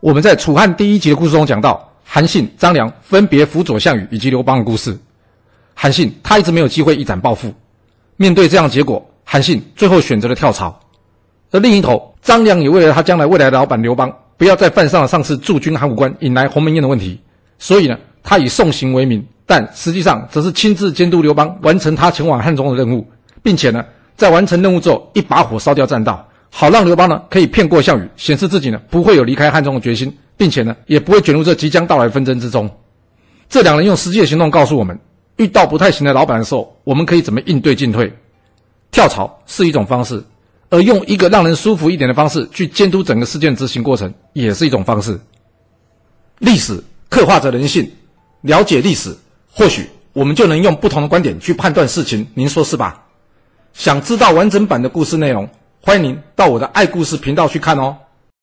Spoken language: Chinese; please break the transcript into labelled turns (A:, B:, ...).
A: 我们在楚汉第一集的故事中讲到，韩信、张良分别辅佐项羽以及刘邦的故事。韩信他一直没有机会一展抱负，面对这样的结果，韩信最后选择了跳槽。而另一头，张良也为了他将来未来的老板刘邦不要再犯上了上次驻军函谷关引来鸿门宴的问题，所以呢，他以送行为名，但实际上则是亲自监督刘邦完成他前往汉中的任务，并且呢，在完成任务之后一把火烧掉栈道，好让刘邦呢可以骗过项羽，显示自己呢不会有离开汉中的决心，并且呢也不会卷入这即将到来的纷争之中。这两人用实际的行动告诉我们，遇到不太行的老板的时候，我们可以怎么应对进退？跳槽是一种方式。而用一个让人舒服一点的方式去监督整个事件执行过程，也是一种方式。历史刻画着人性，了解历史，或许我们就能用不同的观点去判断事情。您说是吧？想知道完整版的故事内容，欢迎您到我的爱故事频道去看哦。